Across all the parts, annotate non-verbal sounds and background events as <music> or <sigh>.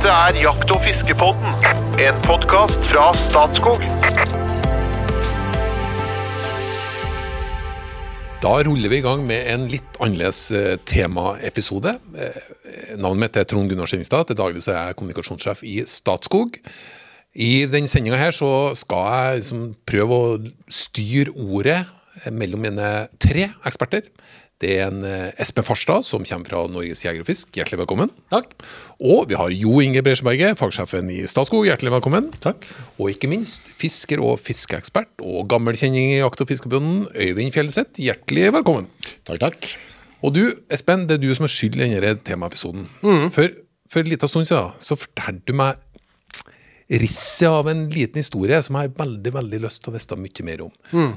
Dette er Jakt- og fiskepodden, en podkast fra Statskog. Da ruller vi i gang med en litt annerledes eh, temaepisode. Eh, Navnet mitt er Trond Gunnar Skjenningstad. Til daglig så er jeg kommunikasjonssjef i Statskog. I denne sendinga her så skal jeg liksom prøve å styre ordet mellom mine tre eksperter. Det er en eh, Espen Farstad, som kommer fra Norges Jeger og Fisk. Hjertelig velkommen. Takk. Og vi har Jo Inge Bresjeberget, fagsjefen i Statskog. Hjertelig velkommen. Takk. Og ikke minst fisker og fiskeekspert og gammelkjenning i Jakt- og fiskebånden, Øyvind Fjellseth. Hjertelig velkommen. Takk, takk. Og du, Espen, det er du som er skyld i denne temaepisoden. For, for en liten stund siden så fortalte du meg risset av en liten historie som jeg har veldig veldig lyst til å vite mye mer om.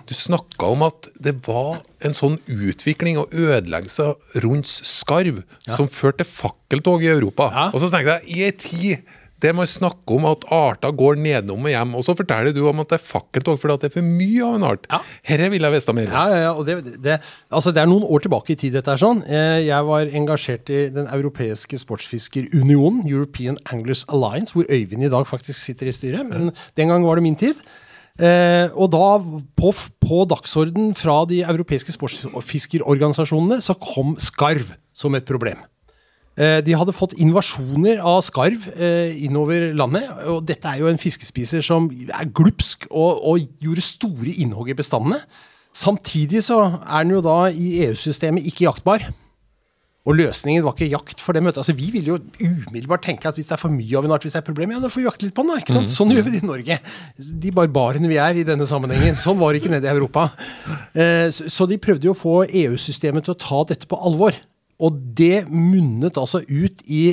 Du snakka om at det var en sånn utvikling og ødeleggelse rundt skarv som førte til fakkeltog i Europa. Ja. Og så tenkte jeg, i ei tid der man snakker om at arter går nedenom og hjem, og så forteller du om at det er fakkeltog fordi at det er for mye av en art. Ja. Herre vil jeg vite mer. Ja, ja, ja, og det, det, altså det er noen år tilbake i tid dette er sånn. Eh, Jeg var engasjert i den europeiske sportsfiskerunionen, European Anglers Alliance, hvor Øyvind i dag faktisk sitter i styret, men den gang var det min tid. Eh, og da, på, på dagsorden fra de europeiske sportsfiskerorganisasjonene, så kom skarv som et problem. Eh, De hadde fått invasjoner av skarv eh, innover landet. og Dette er jo en fiskespiser som er glupsk og, og gjorde store innhogg i bestandene. Samtidig så er den jo da i EU-systemet ikke jaktbar. Og løsningen var ikke jakt for dem. Altså, vi ville jo umiddelbart tenke at hvis det er for mye av en art, hvis det er et problem, ja, da får vi jakte litt på den. da, ikke sant? Sånn gjør vi det i Norge. De barbarene vi er i denne sammenhengen. Sånn var det ikke nede i Europa. Eh, Så så de prøvde jo å få EU-systemet til å ta dette på alvor. Og det munnet altså ut i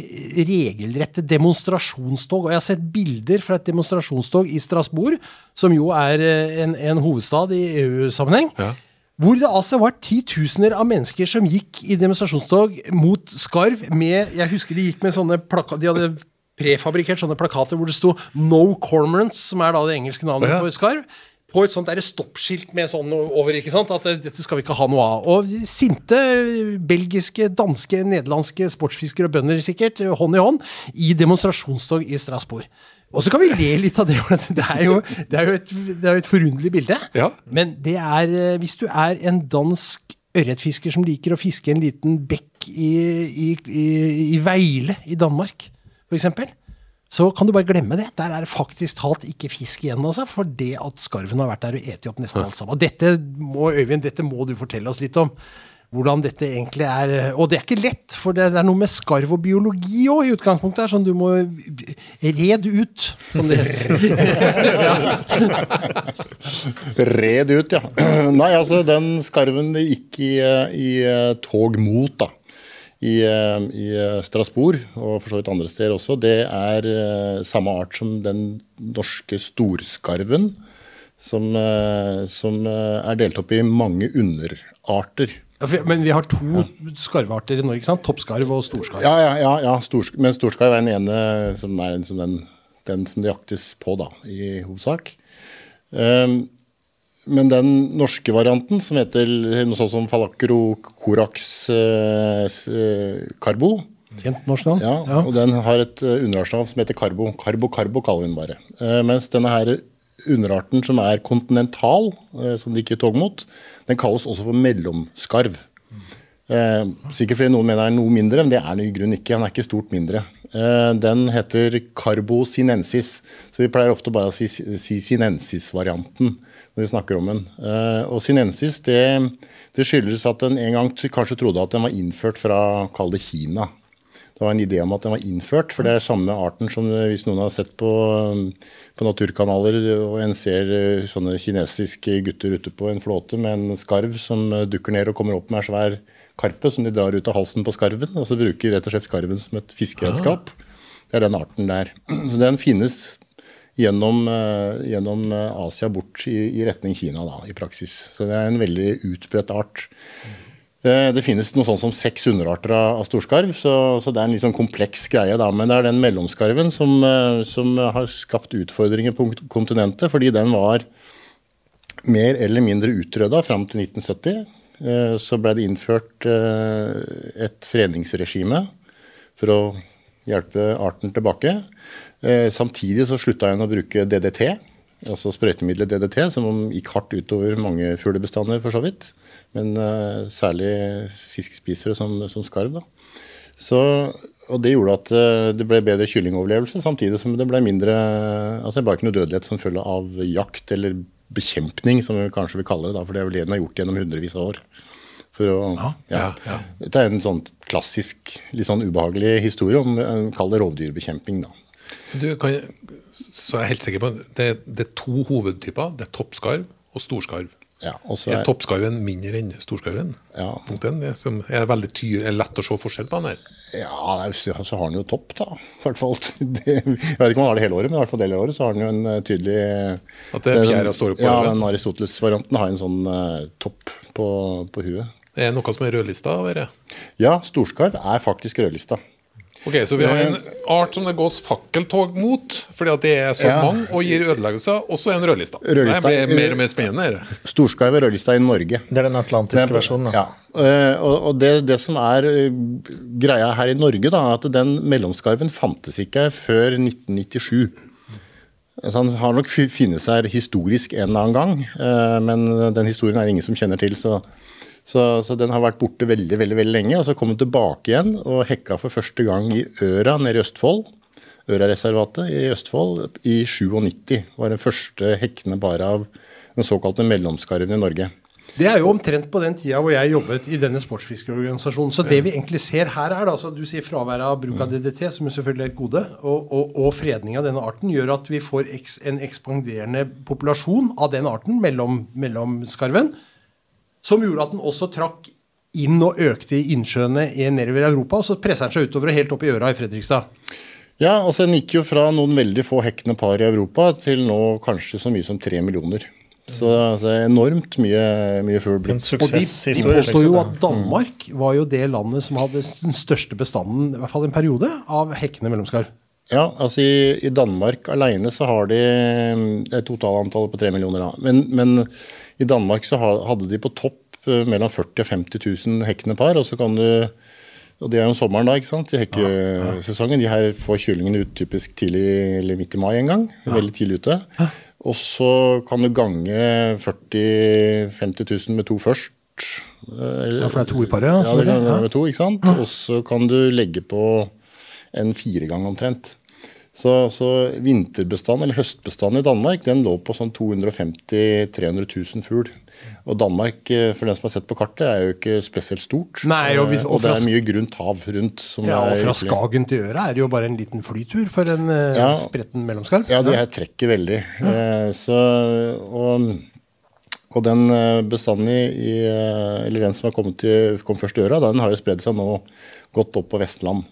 regelrette demonstrasjonstog. Og jeg har sett bilder fra et demonstrasjonstog i Strasbourg, som jo er eh, en, en hovedstad i EU-sammenheng. Ja. Hvor det altså var titusener av mennesker som gikk i demonstrasjonstog mot skarv med Jeg husker de gikk med sånne plaka, De hadde prefabrikkert sånne plakater hvor det sto 'No Cormorants', som er da det engelske navnet Ja. for skarv. På et sånt der stoppskilt med sånn over. ikke sant, At eh, dette skal vi ikke ha noe av. Og sinte belgiske, danske, nederlandske sportsfiskere og bønder sikkert, hånd i hånd, i demonstrasjonstog i Strasbourg. Og så kan vi le litt av det. Det er jo, det er jo, et, det er jo et forunderlig bilde. Ja. Men det er, eh, hvis du er en dansk ørretfisker som liker å fiske en liten bekk i, i, i, i Veile i Danmark, f.eks., så kan du bare glemme det. Der er det faktisk talt ikke fisk igjen, altså, for det at skarven har vært der og eti opp nesten alt sammen. Dette må, Øyvind, dette må du fortelle oss litt om. Hvordan dette egentlig er Og det er ikke lett, for det er noe med skarv og biologi òg i utgangspunktet her, som du må red ut, som det heter. <laughs> Red ut, ja. <clears throat> Nei, altså, den skarven gikk i, eh, i eh, tog mot, da. I, eh, I eh, Strasbourg, og for så vidt andre steder også, det er eh, samme art som den norske storskarven. Som, som er delt opp i mange underarter. Men vi har to skarvearter i Norge, ikke sant? Toppskarv og storskarv. Ja, ja, ja, ja storsk men storskarv er den ene som er den som, den, den som det jaktes på, da, i hovedsak. Ehm, men den norske varianten, som heter noe sånt som falacro corax eh, s- eh, carbo, Kjent norsk navn? ja, og den har et uh, underartsnavn som heter carbo. Carbo carbo kaller vi den bare. Eh, mens denne her underarten som er kontinental, eh, som det ikke er tog mot, den kalles også for mellomskarv. Eh, sikkert fordi noen mener den er noe mindre, men det er den i grunnen ikke. Den er ikke stort mindre. Eh, den heter carbosinensis, så vi pleier ofte bare å si, si sinensis-varianten når vi snakker om den. Eh, og sinensis det, det skyldes at den en gang kanskje trodde at den var innført fra, kall det Kina. Det var en idé om at den var innført, for det er samme arten som eh, hvis noen har sett på, eh, på naturkanaler og en ser eh, sånne kinesiske gutter ute på en flåte med en skarv som dukker ned og kommer opp med en svær karpe som de drar ut av halsen på skarven, og så bruker rett og slett skarven som et fiskeredskap. Det er den arten der. <clears throat> Så den finnes gjennom, gjennom Asia bort i, i retning Kina da, i praksis. Så det er en veldig utbredt art. Eh, Det finnes noe sånt som seks underarter av storskarv, så, så det er en litt sånn kompleks greie. da, Men det er den mellomskarven som, eh, som har skapt utfordringer på kontinentet, fordi den var mer eller mindre utrydda fram til 1970. Eh, Så ble det innført et fredningsregime for å hjelpe arten tilbake. Samtidig så slutta en å bruke DDT, altså sprøytemiddelet DDT, som gikk hardt utover mange fuglebestander, for så vidt. Men uh, særlig fiskespisere som, som skarv. da. Så, og Det gjorde at uh, det ble bedre kyllingoverlevelse, samtidig som det ble mindre altså det var ikke noe dødelighet som følge av jakt eller bekjempning, som vi kanskje vil kalle det. da, For det er vel det den har gjort gjennom hundrevis av år. For å, ja, ja, ja. Dette er en sånn klassisk, litt sånn ubehagelig historie om eh, kall det rovdyrbekjemping. da. Du kan, så er jeg helt sikker på det, det er to hovedtyper. Det er toppskarv og storskarv. Ja, og så Er er, toppskarven mindre enn storskarven? Ja. Punkt 1, Det som er veldig ty er lett å se forskjell på den her. ja, det så har den jo topp, da. Hvert fall. <laughs> Det, jeg vet ikke om han har det hele året, men i hvert fall deler av året så har den jo en eh, tydelig At det er fjæra står opp på Ja, den Aristoteles-varianten har en sånn uh, topp på, på huet. Det er noe som er rødlista? Eller? Ja, storskarv er faktisk rødlista. Ok, Så vi har en art som det gås fakkeltog mot, fordi at det er så Ja. mange og gir ødeleggelser, og så er en rødlista. Rødlista- Det blir mer og mer spennende. Storskarv er rødlista i Norge. Det er den atlantiske er- versjonen. da. Ja. Eh, og og det, det som er eh, greia her i Norge, da, er at den mellomskarven fantes ikke før 1997. Så han har nok funnet seg historisk en eller annen gang, eh, men den historien er det ingen som kjenner til. Så, så, så den har vært borte veldig veldig, veldig lenge, og så kom den tilbake igjen og hekka for første gang i Øra nede i Østfold. Ørareservatet i Østfold i 97 var den første hekkende bare av den såkalte mellomskarven i Norge. Det er jo omtrent på den tida hvor jeg jobbet i denne sportsfiskerorganisasjonen. Så det vi egentlig ser her, er da, altså du sier fraværet av bruk av DDT, som er selvfølgelig er et gode, og, og, og fredning av denne arten gjør at vi får en ekspanderende populasjon av den arten mellom, mellom skarven, som gjorde at den også trakk inn og økte i innsjøene i- nedover i Europa, og så presser den seg utover og helt opp i øra i Fredrikstad. Ja, altså Den gikk jo fra noen veldig få hekkende par i Europa til nå kanskje så mye som tre millioner. Så altså, enormt mye, mye fugl blitt. Og de, de påstår jo at Danmark var jo det landet som hadde den største bestanden, i hvert fall en periode, av hekkende mellomskarv. Ja, altså i, i Danmark alene så har de et er totalantallet på tre millioner, da. Men, men i Danmark så hadde de på topp eh, mellom 40 og 50 000 hekkende par. Og så kan du og det er jo om sommeren, da, ikke sant? i hekkesesongen. De her får kyllingene ut typisk tidlig eller midt i mai en gang. Veldig tidlig ute. Og så kan du gange 40 50 000 med to først. eh, eller- Ja, for det er to i paret, ja, Ja, det kan med to, ikke sant? Og så kan du legge på en firegang omtrent. Så, så vinterbestand, eller høstbestand i Danmark, den lå på sånn 250 000-300 000 fugl. Og Danmark, eh, for den som har sett på kartet, er jo ikke spesielt stort. Nei, og hvis- Eh, og og det er mye grunt hav rundt. Som Ja, og fra. Skagen til Øra er det jo bare en liten flytur for en eh, Ja. spretten mellomskarv. Ja, de her trekker veldig. Ja. Så, og, og den bestanden i, i Eller den som har til, kom først i øra, den har jo spredd seg nå godt opp på Vestland.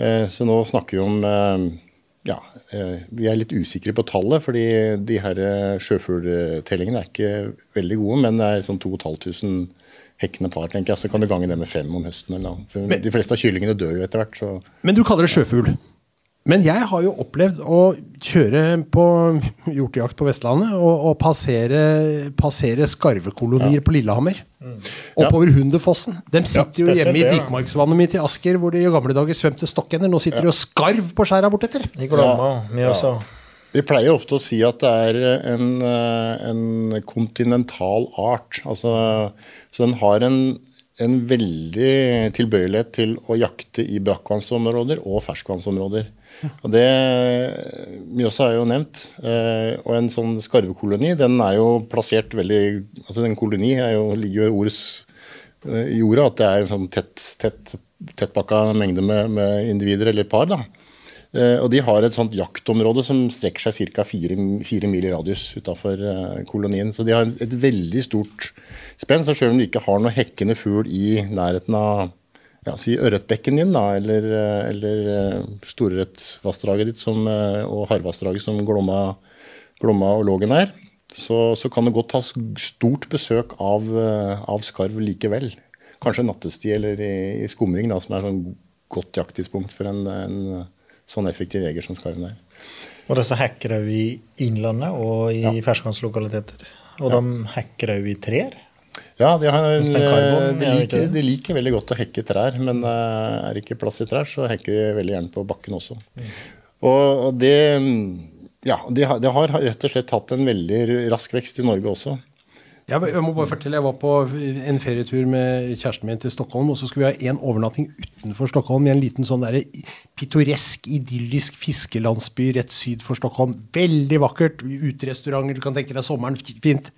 Så nå snakker vi om ja, eh, Vi er litt usikre på tallet, fordi de her eh, sjøfugltellingene er ikke veldig gode. Men det er sånn 2500 hekkende par, tenker jeg. Så kan du gange det med fem om høsten. Eller noe. For Men- de fleste av kyllingene dør jo etter hvert. Men du kaller det sjøfugl. Men jeg har jo opplevd å kjøre på hjortejakt på Vestlandet og, og passere, passere skarvekolonier på Lillehammer. Oppover Hunderfossen. De sitter jo hjemme i. Dikmarksvannet mitt i Asker, hvor de i gamle dager svømte stokkender. Nå sitter de og skarv på skjæra bortetter. I Glomma, vi også. Vi pleier ofte å si at det er en, eh, en kontinental art. Altså, så den har en, en veldig tilbøyelighet til å jakte i brakkvannsområder og ferskvannsområder. Og det Mjøsa er jo nevnt. eh, Og en sånn skarvekoloni, den er jo plassert veldig Altså en koloni jo, ligger jo i ordets eh, i ordet at det er en sånn tett, tett, tettpakka mengde med, med individer eller par. da. Eh, og de har et sånt jaktområde som strekker seg ca. Fire, fire mil i radius utafor kolonien. Så de har et veldig stort spenn. Så selv om du ikke har noe hekkende fugl i nærheten av ja, si Ørretbekken din, da, eller, eller eh, Storørretvassdraget ditt som, eh, og Harvassdraget som Glomma, Glomma og Lågen er, så, så kan det godt ta stort besøk av, eh, av skarv likevel. Kanskje nattestid eller i, i skumring, da, som er sånn godt jakttidspunkt for en, en sånn effektiv jeger som skarven er. Og disse hacker òg i innlandet og i ferskvannslokaliteter. Og de hacker òg i trær. Ja, de, har det eh, de, er det ikke liker, de liker veldig godt å hekke trær, men eh, er det ikke plass i trær, så hekker de veldig gjerne på bakken også. Og, og det, ja, de, har- de har rett og slett hatt en veldig rask vekst i Norge også. Jeg, jeg må bare fortelle, jeg var på en ferietur med kjæresten min til Stockholm, og så skulle vi ha en overnatting utenfor Stockholm i en liten sånn der pittoresk, idyllisk fiskelandsby rett syd for Stockholm. Veldig vakkert. Uterestauranter, du kan tenke deg sommeren. Fint.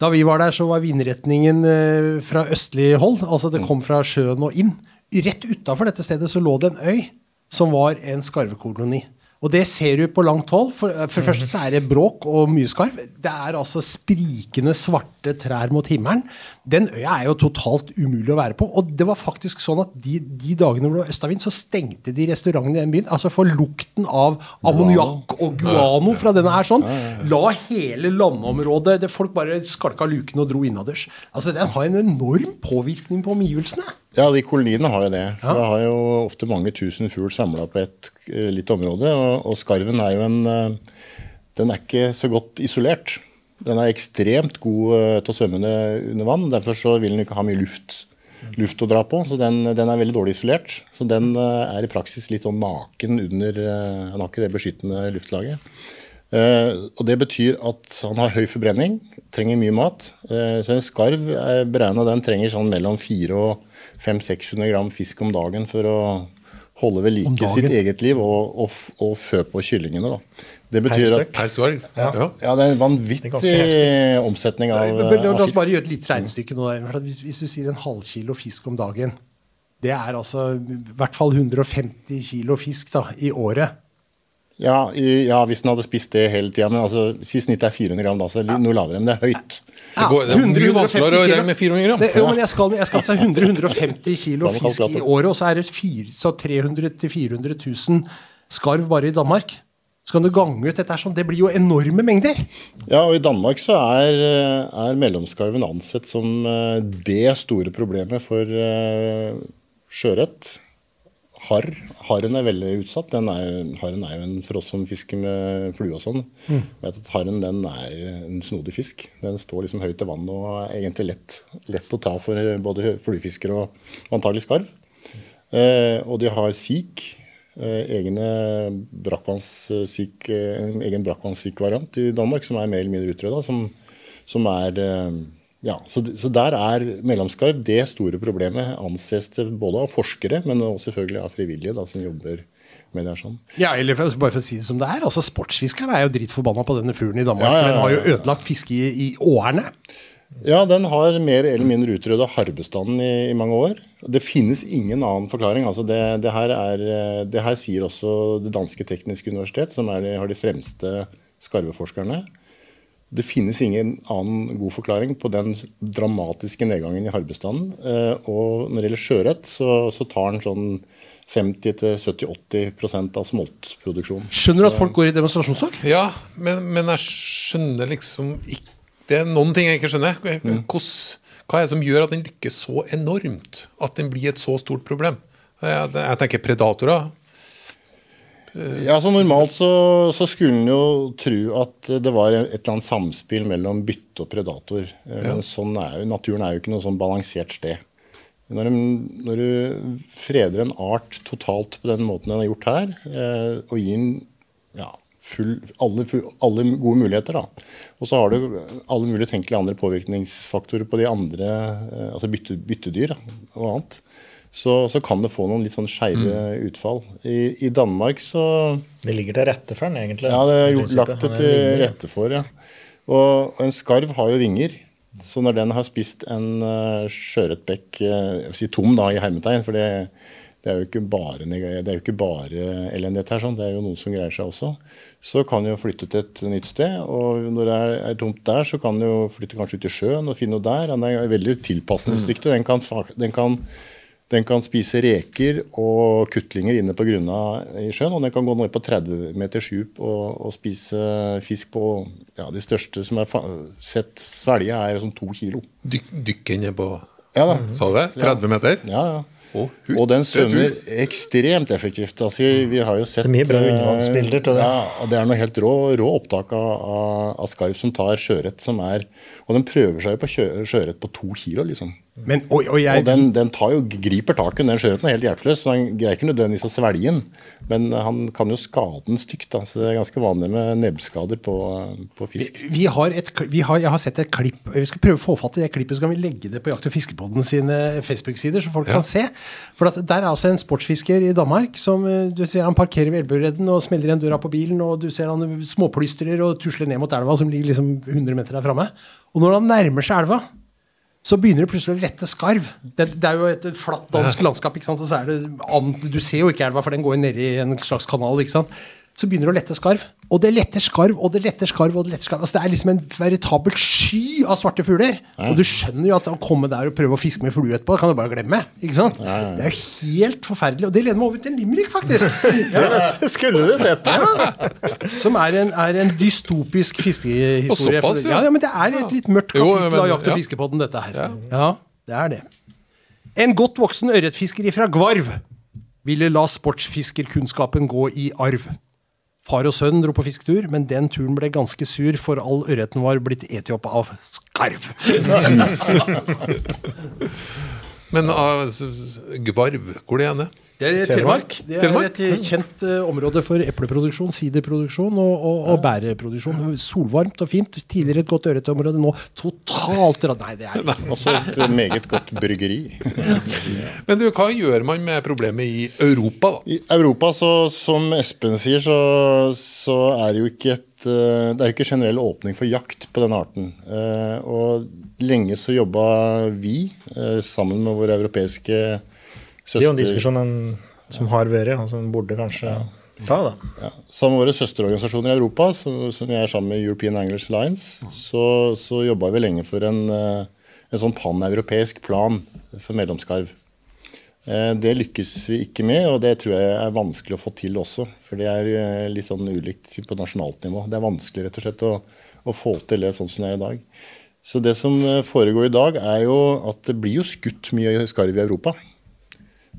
Da vi var der, så var vindretningen eh, fra østlig hold. Altså det kom fra sjøen og inn. Rett utafor dette stedet så lå det en øy som var en skarvekoloni. Og det ser du på langt hold. For, for det første så er det bråk og mye skarv. Det er altså sprikende svarte trær mot himmelen. Den øya er jo totalt umulig å være på. Og det var faktisk sånn at de, de dagene hvor det var østavind, så stengte de restaurantene i den byen. Altså for lukten av ammoniakk og guano fra denne her sånn, la hele landområdet det Folk bare skalka lukene og dro innaders. Altså den har en enorm påvirkning på omgivelsene. Ja, de koloniene har jo det. For Det har jo ofte mange tusen fugl samla på et eh, lite område. Og, og skarven er jo en eh, Den er ikke så godt isolert. Den er ekstremt god eh, til å svømme under, vann. Derfor så vil den ikke ha mye luft, luft å dra på. Så den, den er veldig dårlig isolert. Så den er i praksis litt sånn naken under Han har ikke det beskyttende luftlaget. Uh, og Det betyr at han har høy forbrenning, trenger mye mat. Uh, så en skarv er beregna den trenger sånn mellom 400 og 500-600 gram fisk om dagen for å holde ved like sitt eget liv og, og, og fø på kyllingene. Da. Det betyr at? Per. Ja. ja, det er en vanvittig er omsetning av, Men La oss bare gjøre et lite regnestykke nå. Hvis, hvis du sier en halvkilo fisk om dagen, det er altså i hvert fall 150 kilo fisk da, i året. Ja, i, ja, hvis den hadde spist det hele tida. Men altså, si snittet er 400 gram, da, så ja. noe lavere. Men det er høyt. Det, går, det er 100, mye vanskeligere å 150 regne med 400 gram. Det, jo, men jeg skal, jeg skal ta 100-150 kilo fisk i året, og så er det fire- så 300 000-400 000 skarv bare i Danmark. Så kan du gange ut dette sånn. Det blir jo enorme mengder. Ja, og i Danmark så er, eh, er mellomskarven ansett som eh, det store problemet for uh, sjøørret. Harr. Harren er veldig utsatt. Den er, jo- harren er jo en for oss som fisker med flue og sånn. Vet at Harren den er en snodig fisk. Den står liksom høyt i vannet og er egentlig lett, lett å ta for både fluefiskere og antagelig skarv. Eh, og de har sik. Eh, egne brakkvannssik, eh, en egen brakkvannssik-variant i Danmark som er mer eller mindre utrydda. Som, som er eh, ja, så, så der er mellomskarv det store problemet, anses det både av forskere, men også selvfølgelig av frivillige da, som jobber med det her sånn. Ja, eller for, bare for å si det som det er. altså Sportsfiskerne er jo dritforbanna på denne fuglen i Danmark. Ja, ja, ja, Den har jo ødelagt fiske i, i årene. Ja, den har mer eller mindre utrydda harrbestanden i, i mange år. Det finnes ingen annen forklaring. altså Det, det, her, er, eh, det her sier også det danske tekniske universitet, som er, har de fremste skarveforskerne. Det finnes ingen annen god forklaring på den dramatiske nedgangen i harrbestanden. Eh, og når det gjelder sjøørret, så, så tar den sånn 50-70-80 av smoltproduksjonen. Skjønner du at folk går i demonstrasjonstog? Ja, men, men jeg skjønner liksom ikke Det er noen ting jeg ikke skjønner. Hvordan, hva er det som gjør at den lykkes så enormt? At den blir et så stort problem? Jeg, jeg tenker predatorer. Ja, så Normalt så, så skulle en jo tro at det var et eller annet samspill mellom bytte og predator. Ja. Men sånn er jo, naturen er jo ikke noe sånn balansert sted. Når, de, når du freder en art totalt på den måten den har gjort her, eh, og gir den ja, full, alle, alle gode muligheter, da. og så har du alle mulige tenkelige andre påvirkningsfaktorer på de andre, eh, altså bytte, byttedyr da, og annet, så, så kan det få noen litt sånn skeive utfall. I, I Danmark så Det ligger til rette for den, egentlig. ja, det er gjort, lagt det til rette for, ja. Og, og en skarv har jo vinger. Så når den har spist en uh, sjøørretbekk, uh, jeg vil si tom da, i hermetegn, for det, det er jo ikke bare, det er jo ikke bare elendighet her, sånn, det er jo noe som greier seg også, så kan den jo flytte til et nytt sted. Og når det er, er tomt der, så kan den jo flytte kanskje ut i sjøen og finne noe der. Den er veldig tilpasningsdyktig. Den kan, den kan den kan spise reker og kuttlinger inne på grunna i sjøen. Og den kan gå ned på 30 meters dyp og, og spise fisk på ja, De største som er fa sett svelge, er sånn to kilo. Dyk, dykke ned på Ja da. Sa du det? 30 meter? Ja, ja. Hu- Og den er svømmer ekstremt effektivt. Altså, vi, vi har jo sett Det er mye bra eh, undervannsbilder til det. Ja, og det er noe helt rå, rå opptak av, av, av skarv som tar sjøørret som er Og den prøver seg jo på sjø- sjøørret på to kilo, liksom. Men, og, og jeg, Og den, den tar jo, griper tak i den. Sjøørreten er helt hjelpeløs. Han greier ikke nødvendigvis å svelge den, men han kan jo skade den stygt. Altså, Så det er ganske vanlig med nebbskader på, på fisk. vi har et, vi har, jeg har sett et klipp Vi skal prøve å få fatt i det klippet, så kan vi legge det på Jakt- og fiskepodden sine Facebook-sider, så folk Ja. kan se. For Der er altså en sportsfisker i Danmark som eh, du ser han parkerer ved Elvebredden og smeller igjen døra på bilen, og du ser han småplystrer og tusler ned mot elva, som ligger liksom 100 meter der framme. Og når han nærmer seg elva, så begynner det plutselig å lette skarv. Det, det er jo et flatt dansk landskap, og så er det du ser jo ikke elva, for den går ned i en slags kanal. ikke sant? Så begynner det å lette skarv. Og det letter skarv, og det letter skarv, og det letter skarv. Altså, det er liksom en veritabel sky av svarte fugler. Og du skjønner jo at å komme der og prøve å fiske med flue etterpå, kan du bare glemme. ikke sant? Det er jo helt forferdelig. Og det leder meg over til en limerick, faktisk. <laughs> Ja, Det skulle du sett. som er en, er en dystopisk fiskehistorie. Såpass, ja. ja. ja, men det er et litt mørkt kapittel av Jakt- og ja. fiskepodden, dette her. Ja. det er det. En godt voksen ørretfisker ifra Gvarv ville la sportsfiskerkunnskapen gå i arv. Far og sønn dro på fisketur, men den turen ble ganske sur, for all ørreten var blitt eti opp av skarv. <laughs> Men uh, Gvarv, hvor det henne? Det er Telemark. Det er Telemark? et kjent uh, område for epleproduksjon, siderproduksjon og, og, og bæreproduksjon. Solvarmt og fint. Tidligere et godt ørretområde, nå totalt rad... Nei, det er det ikke. Også et eh, meget godt bryggeri. Men du, hva gjør man med problemet i Europa, da? I Europa, så, som Espen sier, så, så er det jo ikke et eh, Det er jo ikke generell åpning for jakt på denne arten. Uh, Og lenge så jobba vi eh, sammen med våre europeiske Det er jo en diskusjon som har vært, og som burde kanskje ta, da. Ja, sammen med våre søsterorganisasjoner i Europa, som, som jeg er sammen med European Anglers Alliance, så, så jobba vi lenge for en, eh, en sånn paneuropeisk plan for medlemskarv. Eh, Det lykkes vi ikke med, og det tror jeg er vanskelig å få til også. For det er litt sånn ulikt på nasjonalt nivå. Det er vanskelig rett og slett å, å få til det sånn som det er i dag. Så det som eh, foregår i dag, er jo at det blir jo skutt mye skarv i Europa.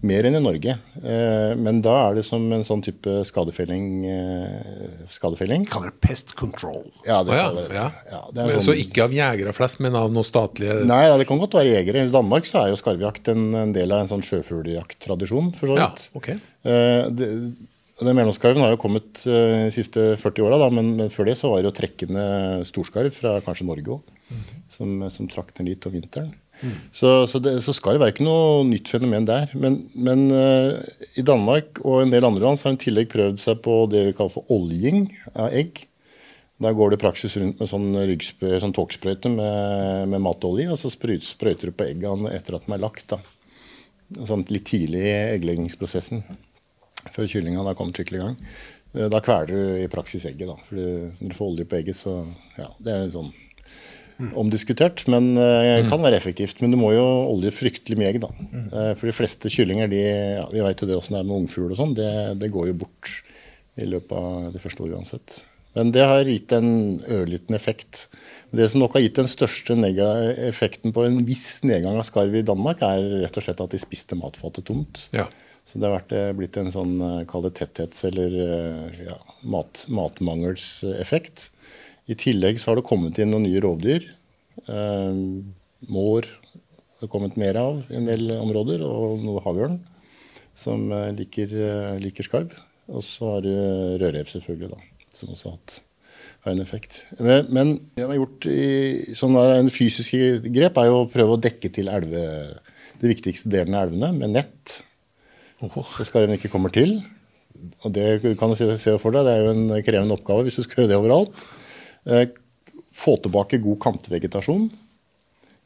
Mer enn i Norge. Eh, Men da er det som en sånn type skadefelling. eh, skadefelling. Kaller det pest control. Ja, det ja, kaller det. ja. Ja, det er en Så sånn- ikke av jegere flest, men av noen statlige Nei, ja, det kan godt være jegere. I Danmark så er jo skarvjakt en, en del av en sånn sjøfugljakttradisjon, for så Ja, vidt. ok. okay. det, den mellomskarven har jo kommet de siste 40 åra, men, men før det så var det jo trekkende storskarv fra kanskje Norge òg, som, som trakk den litt om vinteren. Så, så, det, så skarv er ikke noe nytt fenomen der. Men, men uh, i Danmark og en del andre land så har en tillegg prøvd seg på det vi kaller for oljing av egg. Da går det praksis rundt med sånn, ryggspø- sånn tåkesprøyte med, med matolje, og så sprøyter, sprøyter du på eggene etter at de er lagt. da. Sånn litt tidlig i eggleggingsprosessen, før kyllinga har kommet skikkelig i gang. Eh, Da kveler du i praksis egget, da. For når du får olje på egget, så Ja, det er sånn omdiskutert, men uh, kan være effektivt. Men du må jo olje fryktelig mye egg, da. Uh, For de fleste kyllinger, de, ja, vi vet jo det åssen det er med ungfugl og sånn, det, det går jo bort i løpet av det første året uansett. Men det har gitt en ørliten effekt. Det som nok har gitt den største nega- effekten på en viss nedgang av skarv i Danmark, er rett og slett at de spiste matfatet tomt. Ja. Så det har vært, eh, blitt en sånn kall det tetthets- eller ja, mat, matmangelseffekt. I tillegg så har det kommet inn noen nye rovdyr. Eh, mår har det kommet mer av i en del områder, og noe havørn som eh, liker, eh, liker skarv. Og så har du rødrev, selvfølgelig, da, som også har hatt har en effekt. Men, men det man har gjort i sånn en fysiske grep, er jo å prøve å dekke til elve, de viktigste delene av elvene med nett. Så skarven ikke kommer til. Og det kan du se for deg, det er jo en krevende oppgave hvis du skal gjøre det overalt. Eh, få tilbake god kantvegetasjon,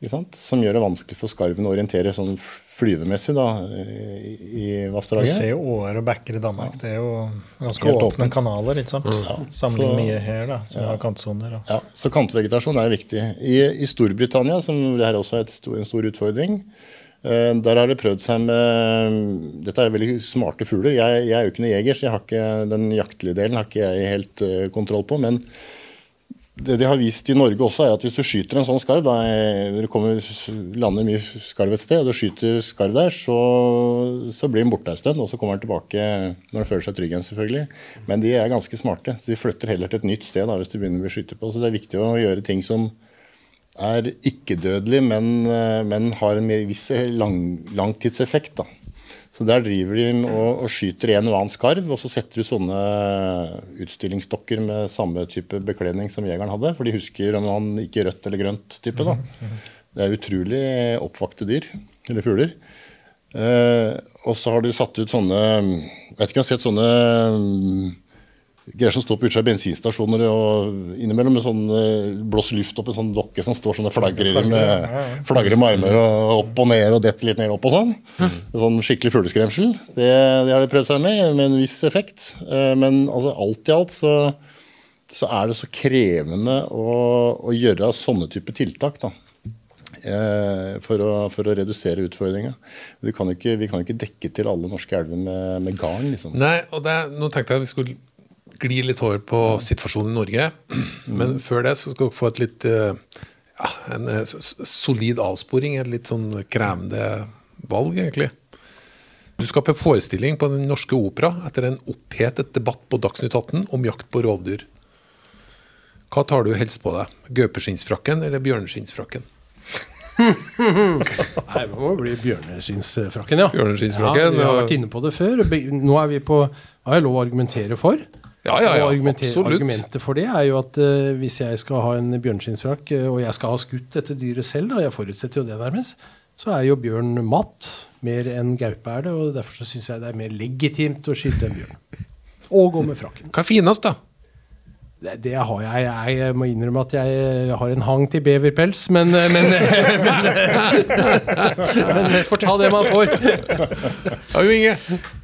ikke sant? som gjør det vanskelig for skarven å orientere sånn flyvemessig da, i, vassdraget. Du ser jo åer og bekker i Danmark. Det er jo ganske Helt åpne åpent. kanaler. ikke sant? Sammenlignet med mye her, da, som har kantsoner. Og. Ja, så kantvegetasjon er viktig. I, i Storbritannia, som det her også er et stor, en stor utfordring, eh, der har det prøvd seg med Dette er veldig smarte fugler. Jeg, jeg er jo ikke noen jeger, så jeg har ikke, den jaktlige delen har ikke jeg helt eh, kontroll på. Men Det de har vist i Norge også, er at hvis du skyter en sånn skarv da, er- Det lander mye skarv et sted, og du skyter skarv der, så, så blir den borte en stund. Og så kommer den tilbake når den føler seg trygg igjen, selvfølgelig. Men de er ganske smarte, så de flytter heller til et nytt sted da, hvis de begynner å bli skytet på. Så det er viktig å gjøre ting som er ikke-dødelig, men, eh, men har en viss lang, langtidseffekt. da. Så Der driver de og, og skyter en og annen skarv, og så setter du sånne utstillingsstokker med samme type bekledning som jegeren hadde, for de husker om han ikke rødt eller grønt type. da. Det er utrolig oppvakte dyr, eller fugler. Eh, og så har de satt ut sånne Jeg vet ikke om jeg har sett sånne greier som står på utsida av bensinstasjoner og innimellom med sånn eh, blåser luft opp i sånn dokke som står sånne flagrer med, flagrer med armer og opp og ned og detter litt ned opp og sånn. Sånn skikkelig fugleskremsel. Det, det har de prøvd seg med, med en viss effekt. Eh, Men altså, alt i alt så, så er det så krevende å, å gjøre sånne type tiltak. da eh, for å, for å redusere utfordringa. Vi kan jo ikke dekke til alle norske elver med, med garn. liksom. Nei, og det, nå tenkte jeg at vi skulle gli litt over på situasjonen i Norge. <clears throat> Men før det så skal dere få et litt eh, ja, en eh, solid avsporing. Et litt sånn krevende valg, egentlig. Du skal på forestilling på Den Norske Opera etter en opphetet debatt på Dagsnytt 18 om jakt på rovdyr. Hva tar du helst på deg? Gaupeskinnsfrakken eller bjørneskinnsfrakken? <laughs> Nei, det må bli bjørneskinnsfrakken, ja. Bjørneskinnsfrakken, ja. Vi har vært inne på det før. Nå er vi på Har jeg lov å argumentere for? Ja, ja, ja, og argumentet for det er jo at uh, hvis jeg skal ha en bjørnskinnsfrakk, eh, og jeg skal ha skutt dette dyret selv, da, jeg forutsetter jo det nærmest, så er jo bjørn mat mer enn gaupe er det. Og derfor så syns jeg det er mer legitimt å skyte en bjørn. <laughs> Og gå med frakken. Hva er finest, da? Det, det har jeg. Jeg må innrømme at jeg har en hang til beverpels, men <laughs> Men, men, men, men får ta det man får. Ja, jo, Inge.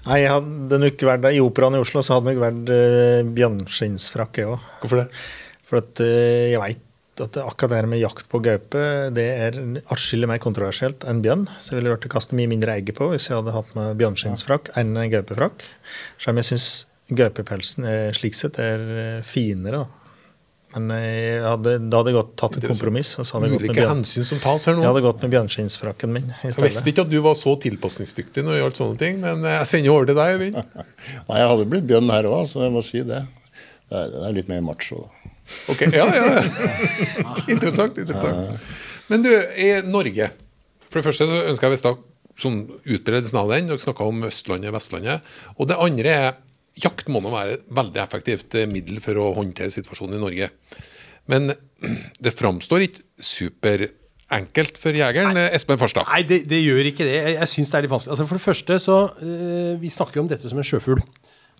Nei, jeg hadde nok vært I operaen i Oslo så hadde jeg nok vært uh, bjørnskinnsfrakk, jeg òg. Hvorfor det? For at eh, jeg veit at akkurat det her med jakt på gaupe det er atskillig mer kontroversielt enn bjørn. Så jeg ville vært å kaste mye mindre egg på hvis jeg hadde hatt med bjørnskinnsfrakk enn gaupefrakk. Selv om jeg syns gaupepelsen er, slik sett er eh, finere, da. Men jeg hadde, da hadde jeg gått, tatt et kompromiss. Jeg Ulike hensyn som tas her nå. jeg hadde gått med bjørnskinnsfrakken min i Jeg stedet. visste ikke at du var så tilpasningsdyktig når det gjaldt sånne ting, men jeg sender over til deg, Øyvind. <laughs> Nei, jeg hadde blitt bjørn her òg, så jeg må si det. Det er, det er litt mer macho. da. Ok, ja, ja. ja. <laughs> Interessant. interessant. Men du, i Norge For det første så ønsker jeg å vite sånn utbredelsen av den. Dere snakka om Østlandet, Vestlandet. Og det andre er Jakt må nå være et veldig effektivt eh, middel for å håndtere situasjonen i Norge. Men <clears throat> det framstår ikke superenkelt for jegeren. nei, Espen Farstad. Nei, det, det gjør ikke det. Jeg, jeg syns det er litt vanskelig. Altså, for det første så eh, Vi snakker jo om dette som en sjøfugl.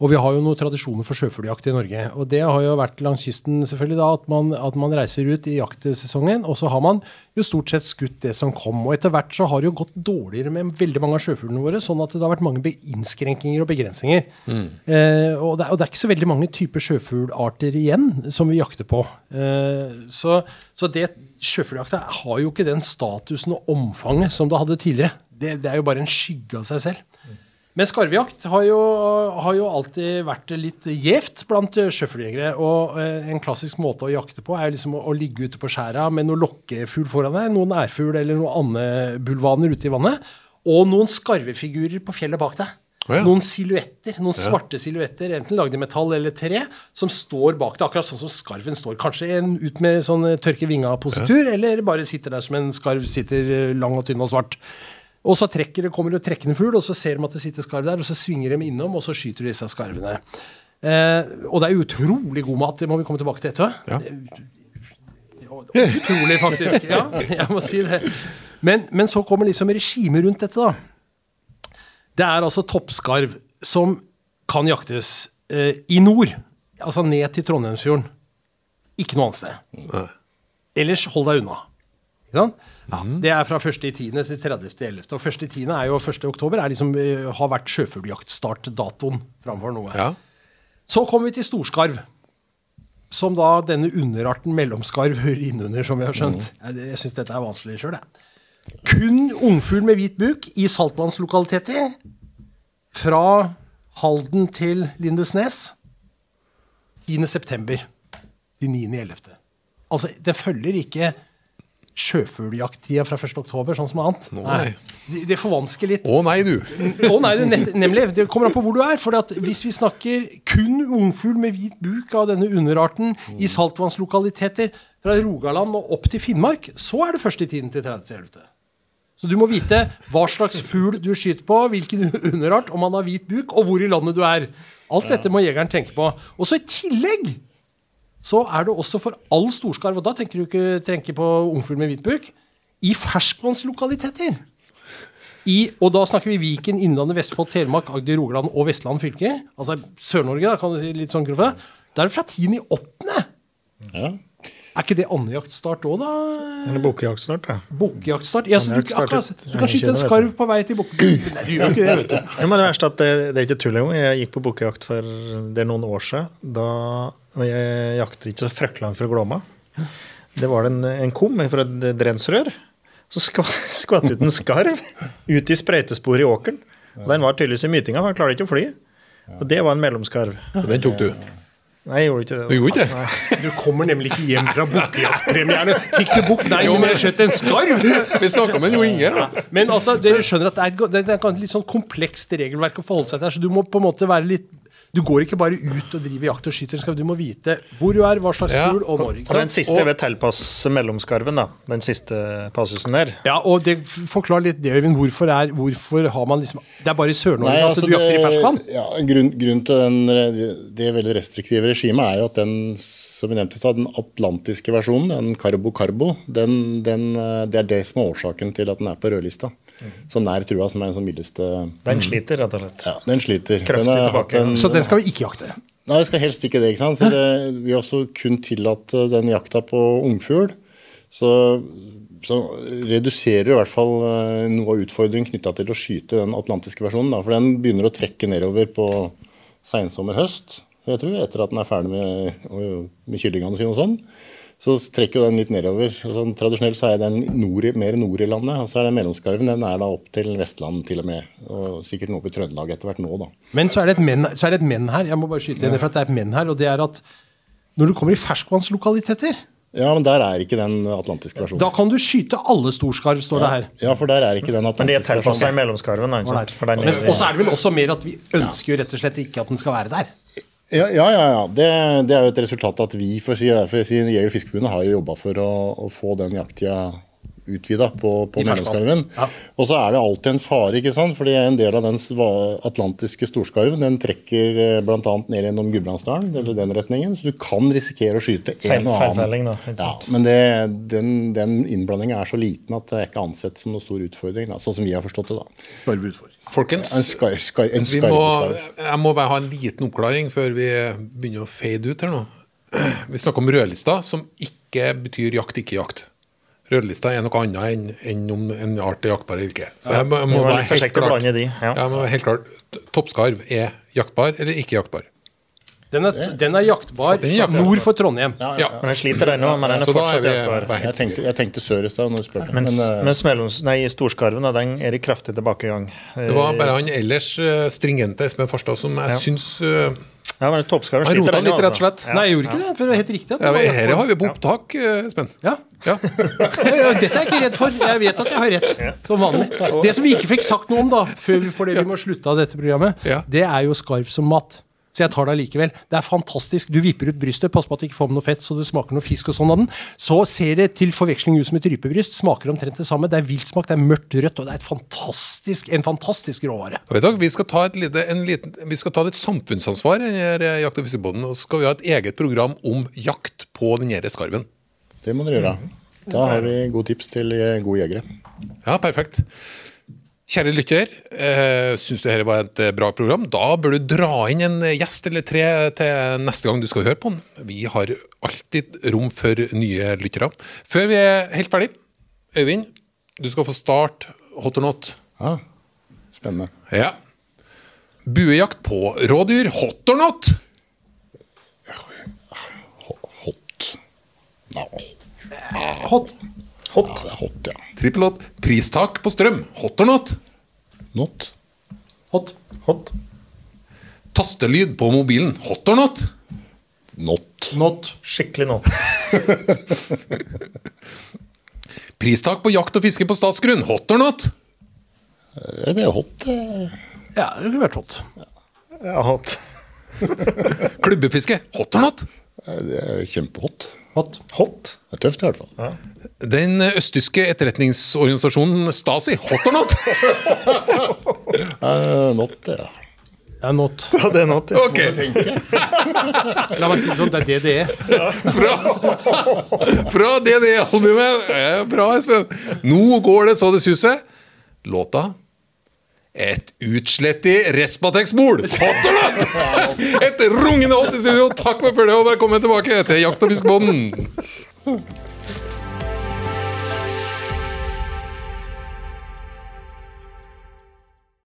Og vi har jo noen tradisjoner for sjøfugljakt i Norge. Og det har jo vært langs kysten selvfølgelig da, at man, at man reiser ut i jaktsesongen, og så har man jo stort sett skutt det som kom. Og etter hvert så har det jo gått dårligere med veldig mange av sjøfuglene våre, sånn at det har vært mange innskrenkninger og begrensninger. Eh, og, det og det er ikke så veldig mange typer sjøfuglarter igjen som vi jakter på. Eh, så, så det sjøfugljakta har jo ikke den statusen og omfanget som det hadde tidligere. Det, det er jo bare en skygge av seg selv. Men skarvjakt har jo, har jo alltid vært litt gjevt blant sjøfugljegere. Og eh, en klassisk måte å jakte på er liksom å, å ligge ute på skjæra med noe lokkefugl foran deg, noen ærfugl eller noen andebulvaner ute i vannet, og noen skarvefigurer på fjellet bak deg. Oh, ja. Noen silhuetter, noen svarte silhuetter, enten lagd i metall eller tre, som står bak deg, akkurat sånn som skarven står. Kanskje en ut med sånn tørke vinga-positur, eller bare sitter der som en skarv sitter eh, lang og tynn og svart. Og så trekker det, kommer det trekkende fugl, og så ser de at det sitter skarv der, og så svinger de innom, og så skyter de disse skarvene. Eh, og det er utrolig god mat, det må vi komme tilbake til etterpå. Ja. Utrolig, faktisk. Ja, jeg må si det. Men, men så kommer liksom regimet rundt dette, da. Det er altså toppskarv som kan jaktes eh, i nord, altså ned til Trondheimsfjorden. Ikke noe annet sted. Ellers hold deg unna. Ikke sant? Det er fra 1.10. til 30.11. Og 1.10. er jo 1. oktober er liksom, eh, har vært sjøfugljaktstartdatoen framfor noe. Ja. Så kommer vi til storskarv. Som da denne underarten mellomskarv hører innunder, som vi har skjønt. Jeg, jeg syns dette er vanskelig sjøl, jeg. Kun ungfugl med hvit buk i saltvannslokaliteter. Fra Halden til Lindesnes. 10.9. til 9.11. Altså, det følger ikke sjøfugljakttida fra 1. oktober, sånn som annet. Nei. Det, det forvansker litt. Å nei, du. Å nei, det, nemlig. Det kommer an på hvor du er. For at hvis vi snakker kun ungfugl med hvit buk av denne underarten i saltvannslokaliteter fra Rogaland og opp til Finnmark, så er det første tiden til 30.11. Så du må vite hva slags fugl du skyter på, hvilken underart, om han har hvit buk, og hvor i landet du er. Alt dette må jegeren tenke på. Og så i tillegg så er det også for all storskarv, og da tenker du ikke trenke på ungfugl med hvit buk, i ferskvannslokaliteter. I, og da snakker vi Viken, Innlandet, Vestfold, Telemark, Agder, Rogaland og Vestland fylke. Altså Sør-Norge, da, kan du si litt sånn grovt. Da er det fra 10. i åttende. Ja. Er ikke det andejaktstart òg, da? Eller bukkejaktstart, ja. Bukkejaktstart? Ja, så du, akkurat, så du kan 21., skyte en skarv på vei til bukken. <clears throat> Nei, du gjør ikke det, vet du. Ja, men det verste er at det, det er ikke tull engang. Jeg gikk på bukkejakt for det er noen år siden. Da, og jeg jakter ikke så fryktelig langt fra Glåma. Det var en, en kum fra et drensrør. Så <laughs> skvatt ut en skarv ut i sprøytesporet i åkeren. Og Den var tydeligvis i mytinga, for han klarte ikke å fly. Og det var en mellomskarv. Den tok du. Nei, jeg gjorde ikke det. Du gjorde ikke det? Nei. Du kommer nemlig ikke hjem fra bukkejaktpremierne. Fikk du bukk? Nei, men jeg skjøt en skarv! Vi snakka med Jo Inge. da. Men altså, dere skjønner at det er, et, det er et litt sånn komplekst regelverk å forholde seg til. Så du må på en måte være litt Du går ikke bare ut og driver jakt og skyter. Du må vite hvor du er, hva slags Ja. fugl, og når. Og den siste og, ved tilpasse mellomskarven, da. Den siste passusen der. Ja, og det, Forklar litt det, Øyvind. Hvorfor, er, hvorfor har man liksom Det er bare i Sør-Norge altså, at du jakter i ferskvann? Ja, grunn, grunnen til den, det veldig restriktive regimet er jo at den som vi nevnte den atlantiske versjonen, den Carbo-Carbo, den, den, eh, det er det som er årsaken til at den er på rødlista. Så nær trua som er den sånn mildeste Den sliter, rett og slett. Ja, den sliter. Kraftig Den tilbake. en- Så den skal vi ikke jakte. Nei, vi skal helst ikke det. ikke sant? Så det, vi har også kun tillatt eh, den jakta på ungfugl. Så, så reduserer i hvert fall eh, noe av utfordringen knytta til å skyte den atlantiske versjonen. Da, for den begynner å trekke nedover på seinsommer-høst, jeg tror, etter at den er ferdig med, med kyllingene sine og sånn. Så trekker jo den litt nedover. Sånn, tradisjonelt så er den nord, i- mer nord i landet. Og så er den mellomskarven den er da opp til Vestland til og med. Og sikkert noe på i Trøndelag etter hvert nå, da. Men så er, det et men, så er det et men her. Jeg må bare skyte inn for at det er et men her, og det er at når du kommer i ferskvannslokaliteter, Ja, men der er ikke den atlantiske versjonen. da kan du skyte alle storskarv, står det her. Ja, for der er ikke den atlantiske versjonen. Men de er atlantiske tilpassa i mellomskarven. Og er- er det vel også mer at vi ønsker jo rett og slett ikke at den skal være der. Ja, ja, ja. Det, det er jo et resultat av at vi for å si, for å si, Jeger- og Fiskerforbundet har jo jobba for å, å få den jakttida utvida på, på mellomskarven. Ja. Og så er det alltid en fare, ikke sant? fordi en del av den atlantiske storskarven den trekker bl.a. ned gjennom Gudbrandsdalen, eller den retningen. Så du kan risikere å skyte en og annen. Ja, men det, den, den innblandinga er så liten at det er ikke ansett som noen stor utfordring. Da, sånn som vi har forstått det. da. Folkens, En, skar, skar, en vi må, jeg må bare ha en liten oppklaring før vi begynner å fade ut her nå. <clears throat> Vi snakker om rødlista, som ikke betyr jakt, ikke jakt. Rødlista er noe annet enn, enn om en art er jaktbar eller ikke. Så jeg må, vi må være helt klart, blande de, ja. jeg må være helt klart. Toppskarv er jaktbar eller ikke jaktbar. Den er, den er jaktbar Den er jaktbar. nord for Trondheim. Ja, Men den sliter ennå, men den er er fortsatt jaktbar. Jeg tenkte, jeg tenkte sør i stad når du spurte. Mens, men, eh, mens melloms, nei, storskarven den er i kraftig tilbakegang. Det var bare han ellers eh, stringente Espen Farstad som jeg Ja. syns eh, Ja, men toppskarven Han sliter rota litt, rett og altså. slett. Ja. Nei, jeg gjorde ikke det. for det var helt riktig. At det ja, var Her har vi på opptak, eh, Espen. <laughs> Ja. Ja. Dette er jeg ikke redd for. Jeg vet at jeg har rett. Som vanlig. Det som vi ikke fikk sagt noe om, da, før vi, fordi vi må slutte av dette programmet, Ja. det er jo skarv som mat. Så jeg tar det allikevel. Det er fantastisk. Du vipper ut brystet, pass på at det ikke får med noe fett, så det smaker noe fisk og sånn av den. Så ser det til forveksling ut som et rypebryst. Smaker omtrent det samme. Det er viltsmak, det er mørkt rødt, og det er et fantastisk, en fantastisk råvare. Og vi skal ta et lite, en liten, vi skal ta litt samfunnsansvar i denne Jakt- og fiskebonden, og så skal vi ha et eget program om jakt på denne skarven. Det må dere gjøre. Da har vi gode tips til eh, gode jegere. Ja, perfekt. Kjære lytter, eh, syns du dette var et eh, bra program? Da bør du dra inn en gjest eller tre til neste gang du skal høre på den. Vi har alltid rom for nye lyttere. Før vi er helt ferdig, Øyvind, du skal få starte hot or not. Ja, spennende. Ja. Buejakt på rådyr, hot or not? Hot. No. Hot. Hot. Ja, det er hot, ja. Trippel hot. Pristak på strøm, hot or not? Not. Hot. Hot. Tastelyd på mobilen, hot or not? Not. Not. Skikkelig not. <laughs> Pristak på jakt og fiske på statsgrunn. Hot or not? Eh, Det er hot. Ja, det kunne vært hot. Ja, hot. <laughs> Klubbefiske. Hot or not? Det er kjempehot. Hot. Hot? Det er tøft i hvert fall. Den østtyske etterretningsorganisasjonen Stasi. Hot or not? <laughs> uh, Not, ja. Det er not. <laughs> Ja, det er not, ja. Ok, <laughs> La meg si det sånn, det er det det er. fra DDE-albumet. Eh, Bra, Espen. Nå går det så det suser. Låta et utslettig Respatex-bol! Et rungende hot i studio. Takk for følget, og velkommen tilbake til Jakt- og fiskebåten.